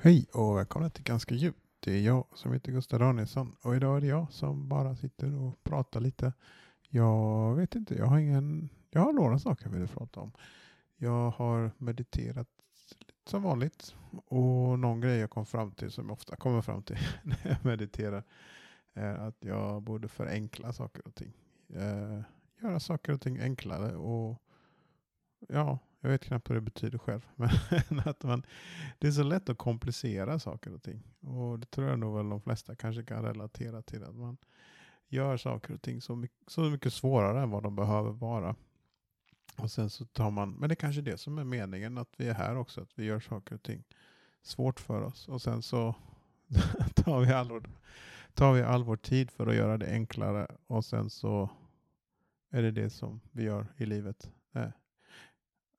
Hej och välkomna till Ganska djupt. Det är jag som heter Gustav Danielsson och idag är det jag som bara sitter och pratar lite. Jag vet inte, jag har ingen, jag har några saker jag vill prata om. Jag har mediterat som vanligt och någon grej jag kom fram till som jag ofta kommer fram till när jag mediterar är att jag borde förenkla saker och ting. Eh, göra saker och ting enklare och ja, jag vet knappt vad det betyder själv. Men att man, det är så lätt att komplicera saker och ting. Och det tror jag nog väl de flesta kanske kan relatera till. Att man gör saker och ting så mycket, så mycket svårare än vad de behöver vara. Och sen så tar man, men det är kanske det som är meningen att vi är här också. Att vi gör saker och ting svårt för oss. Och sen så tar vi all vår, tar vi all vår tid för att göra det enklare. Och sen så är det det som vi gör i livet. Nej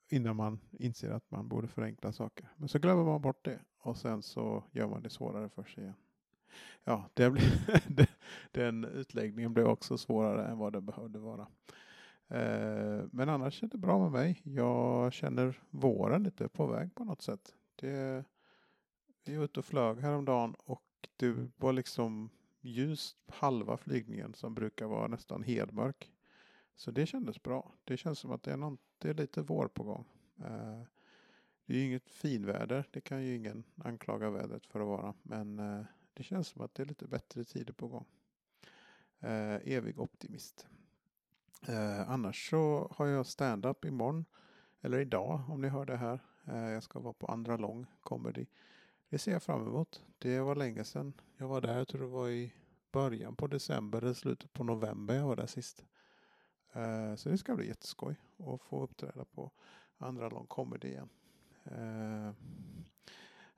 innan man inser att man borde förenkla saker. Men så glömmer man bort det och sen så gör man det svårare för sig igen. Ja, det blir den utläggningen blev också svårare än vad det behövde vara. Eh, men annars är det bra med mig. Jag känner våren lite på väg på något sätt. Det, vi var ute och flög häromdagen och det var liksom ljust halva flygningen som brukar vara nästan helmörk. Så det kändes bra. Det känns som att det är, någon, det är lite vår på gång. Eh, det är ju inget finväder. Det kan ju ingen anklaga vädret för att vara. Men eh, det känns som att det är lite bättre tider på gång. Eh, evig optimist. Eh, annars så har jag stand-up imorgon. Eller idag om ni hör det här. Eh, jag ska vara på andra lång comedy. Det ser jag fram emot. Det var länge sedan jag var där. Jag tror det var i början på december eller slutet på november jag var där sist. Eh, så det ska bli jätteskoj att få uppträda på andra lång comedy igen. Eh,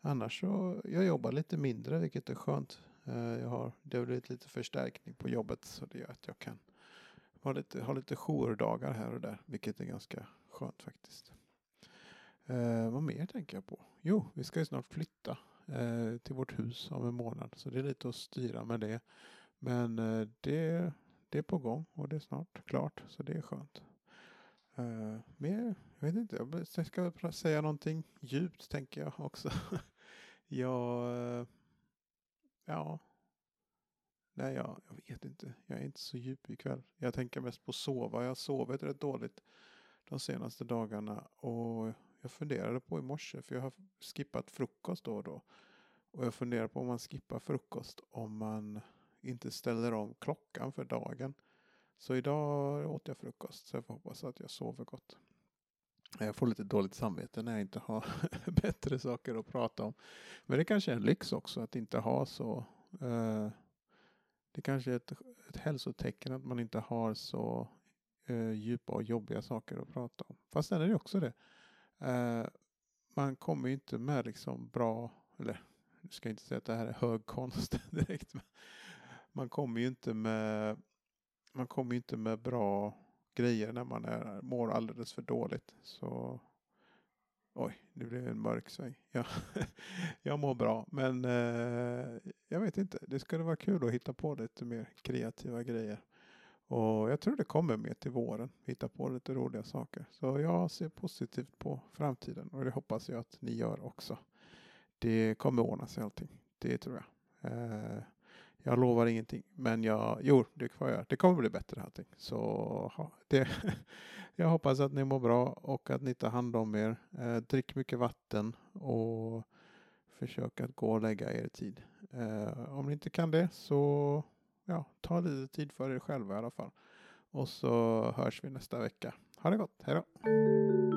annars så, jag jobbar lite mindre vilket är skönt. Eh, jag har, det har blivit lite förstärkning på jobbet så det gör att jag kan ha lite, ha lite jourdagar här och där vilket är ganska skönt faktiskt. vad mer tänker jag på? Jo, vi ska ju snart flytta till vårt hus om en månad så det är lite att styra med det. Men det det är på gång och det är snart klart så det är skönt. Uh, mer, jag vet inte, jag ska säga någonting djupt tänker jag också. jag, uh, ja, nej jag, jag vet inte, jag är inte så djup ikväll. Jag tänker mest på sova, jag har sovit rätt dåligt de senaste dagarna och jag funderade på i morse för jag har skippat frukost då och då. Och jag funderar på om man skippar frukost om man inte ställer om klockan för dagen. Så idag åt jag frukost så jag får hoppas att jag sover gott. Jag får lite dåligt samvete när jag inte har bättre saker att prata om. Men det kanske är en lyx också att inte ha så. Eh, det kanske är ett, ett hälsotecken att man inte har så eh, djupa och jobbiga saker att prata om. Fast sen är det också det. Eh, man kommer ju inte med liksom bra, eller jag ska inte säga att det här är hög konst direkt. Men man kommer ju inte med man kommer inte med bra grejer när man är, mår alldeles för dåligt. Så Oj, nu blev det en mörk sväng. Ja, jag mår bra, men eh, jag vet inte. Det skulle vara kul att hitta på lite mer kreativa grejer. Och jag tror det kommer mer till våren. Hitta på lite roliga saker. Så jag ser positivt på framtiden och det hoppas jag att ni gör också. Det kommer ordna sig allting. Det tror jag. Eh, jag lovar ingenting, men jag, jo, det, får jag, det kommer bli bättre allting. Så det, jag hoppas att ni mår bra och att ni tar hand om er. Eh, drick mycket vatten och försök att gå och lägga er tid. Eh, om ni inte kan det så ja, ta lite tid för er själva i alla fall. Och så hörs vi nästa vecka. Ha det gott, hej då!